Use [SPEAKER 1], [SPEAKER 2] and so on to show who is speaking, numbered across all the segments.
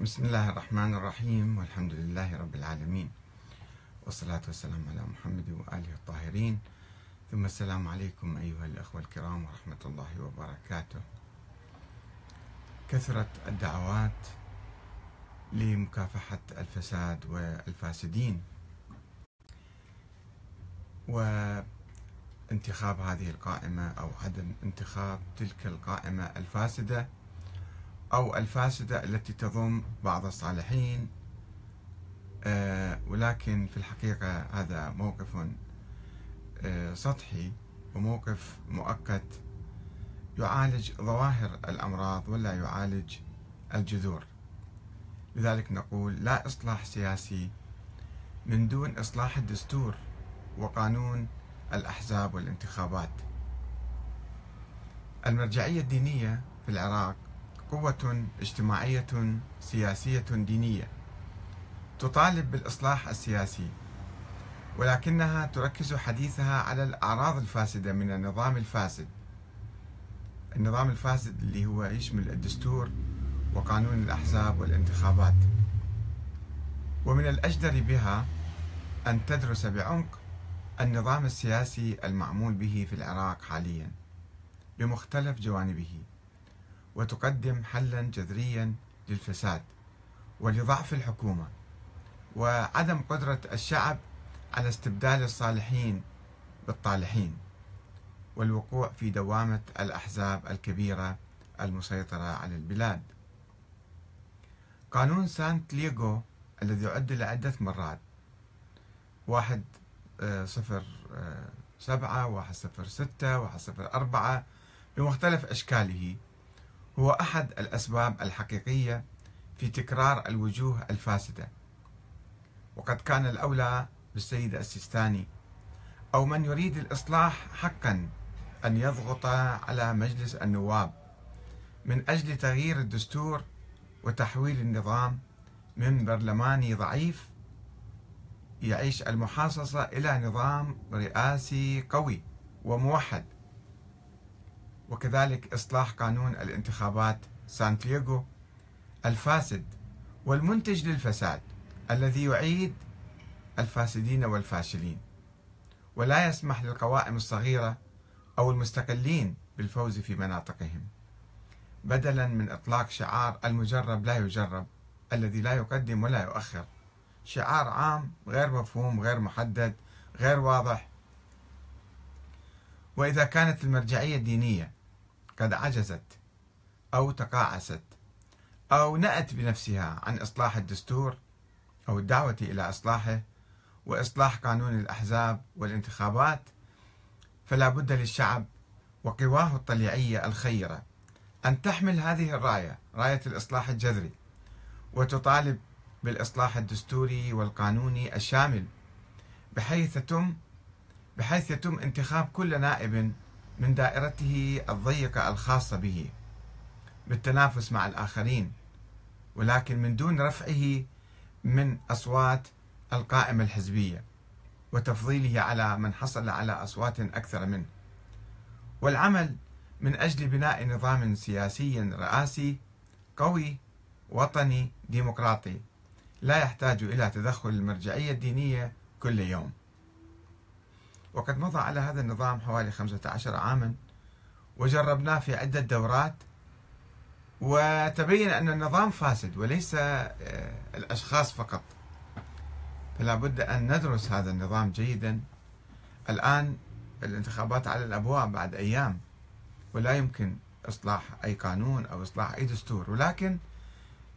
[SPEAKER 1] بسم الله الرحمن الرحيم والحمد لله رب العالمين. والصلاة والسلام على محمد وآله الطاهرين. ثم السلام عليكم أيها الأخوة الكرام ورحمة الله وبركاته. كثرت الدعوات لمكافحة الفساد والفاسدين. وانتخاب هذه القائمة أو عدم انتخاب تلك القائمة الفاسدة أو الفاسدة التي تضم بعض الصالحين آه، ولكن في الحقيقة هذا موقف آه، سطحي وموقف مؤقت يعالج ظواهر الأمراض ولا يعالج الجذور. لذلك نقول لا إصلاح سياسي من دون إصلاح الدستور وقانون الأحزاب والانتخابات. المرجعية الدينية في العراق قوة اجتماعية سياسية دينية تطالب بالإصلاح السياسي ولكنها تركز حديثها على الأعراض الفاسدة من النظام الفاسد. النظام الفاسد اللي هو يشمل الدستور وقانون الأحزاب والانتخابات. ومن الأجدر بها أن تدرس بعمق النظام السياسي المعمول به في العراق حاليا بمختلف جوانبه. وتقدم حلا جذريا للفساد ولضعف الحكومة وعدم قدرة الشعب على استبدال الصالحين بالطالحين والوقوع في دوامة الأحزاب الكبيرة المسيطرة على البلاد. قانون سانت ليغو الذي عدل عده مرات واحد آه، صفر آه، سبعة واحد صفر ستة واحد صفر أربعة بمختلف أشكاله هو أحد الأسباب الحقيقية في تكرار الوجوه الفاسدة. وقد كان الأولى بالسيد السيستاني أو من يريد الإصلاح حقا أن يضغط على مجلس النواب من أجل تغيير الدستور وتحويل النظام من برلماني ضعيف يعيش المحاصصة إلى نظام رئاسي قوي وموحد. وكذلك إصلاح قانون الانتخابات سانتياغو الفاسد والمنتج للفساد الذي يعيد الفاسدين والفاشلين ولا يسمح للقوائم الصغيرة أو المستقلين بالفوز في مناطقهم بدلا من إطلاق شعار المجرب لا يجرب الذي لا يقدم ولا يؤخر. شعار عام غير مفهوم غير محدد غير واضح. وإذا كانت المرجعية الدينية قد عجزت أو تقاعست أو نأت بنفسها عن إصلاح الدستور أو الدعوة إلى إصلاحه وإصلاح قانون الأحزاب والانتخابات فلا بد للشعب وقواه الطليعية الخيرة أن تحمل هذه الراية راية الإصلاح الجذري وتطالب بالإصلاح الدستوري والقانوني الشامل بحيث يتم بحيث يتم انتخاب كل نائب من دائرته الضيقة الخاصة به بالتنافس مع الآخرين ولكن من دون رفعه من أصوات القائمة الحزبية وتفضيله على من حصل على أصوات أكثر منه. والعمل من أجل بناء نظام سياسي رئاسي قوي وطني ديمقراطي لا يحتاج إلى تدخل المرجعية الدينية كل يوم. وقد مضى على هذا النظام حوالي 15 عاما وجربناه في عدة دورات وتبين أن النظام فاسد وليس آه، الأشخاص فقط. فلا بد أن ندرس هذا النظام جيدا. الآن الانتخابات على الأبواب بعد أيام ولا يمكن إصلاح أي قانون أو إصلاح أي دستور. ولكن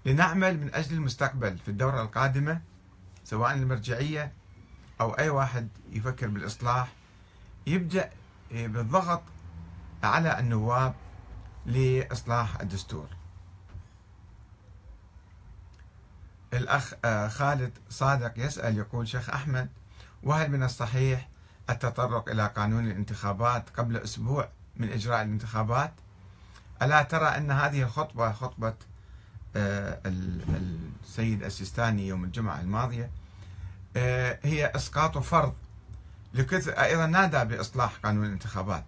[SPEAKER 1] لنعمل من أجل المستقبل في الدورة القادمة سواء المرجعية أو أي واحد يفكر بالإصلاح يبدأ بالضغط على النواب لإصلاح الدستور. الأخ آه، خالد صادق يسأل يقول شيخ أحمد وهل من الصحيح التطرق إلى قانون الانتخابات قبل أسبوع من إجراء الانتخابات؟ ألا ترى أن هذه الخطبة خطبة آه، السيد السيستاني يوم الجمعة الماضية آه، هي إسقاط فرض لكثر أيضا نادى بإصلاح قانون الانتخابات.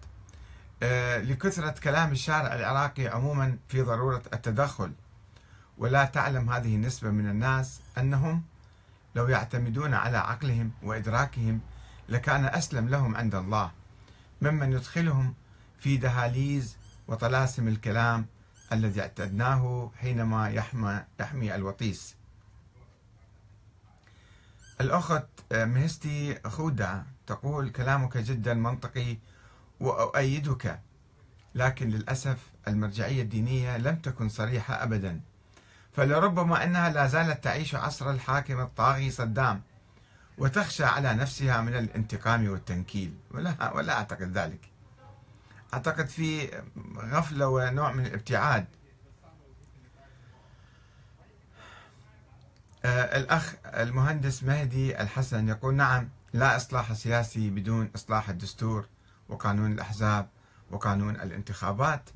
[SPEAKER 1] آه، لكثرة كلام الشارع العراقي عموما في ضرورة التدخل. ولا تعلم هذه النسبة من الناس أنهم لو يعتمدون على عقلهم وإدراكهم لكان أسلم لهم عند الله ممن يدخلهم في دهاليز وطلاسم الكلام الذي اعتدناه حينما يحمى يحمي الوطيس. الأخت مهستي خودة تقول كلامك جدا منطقي وأؤيدك لكن للأسف المرجعية الدينية لم تكن صريحة أبدا. فلربما أنها لا زالت تعيش عصر الحاكم الطاغي صدام وتخشى على نفسها من الانتقام والتنكيل. ولا, ولا أعتقد ذلك. أعتقد في غفلة ونوع من الابتعاد. الأخ المهندس مهدي الحسن يقول نعم لا إصلاح سياسي بدون إصلاح الدستور وقانون الأحزاب وقانون الانتخابات.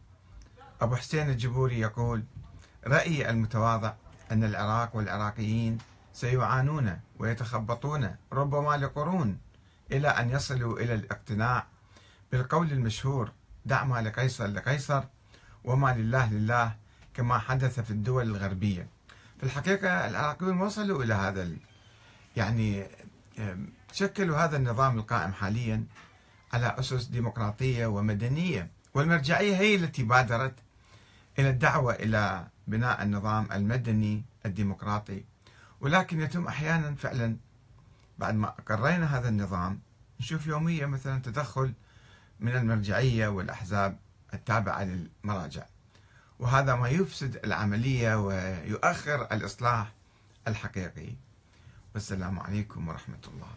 [SPEAKER 1] أبو حسين الجبوري يقول رأيي المتواضع أن العراق والعراقيين سيعانون ويتخبطون ربما لقرون إلى أن يصلوا إلى الاقتناع بالقول المشهور دع ما لقيصر لقيصر وما لله لله كما حدث في الدول الغربية. في الحقيقة العراقيون وصلوا إلى هذا يعني شكلوا هذا النظام القائم حاليا على أسس ديمقراطية ومدنية. والمرجعية هي التي بادرت إلى الدعوة إلى بناء النظام المدني الديمقراطي. ولكن يتم أحيانا فعلا بعد ما قرينا هذا النظام نشوف يوميا مثلا تدخل من المرجعية والأحزاب التابعة للمراجع. وهذا ما يفسد العملية ويؤخر الإصلاح الحقيقي. والسلام عليكم ورحمة الله.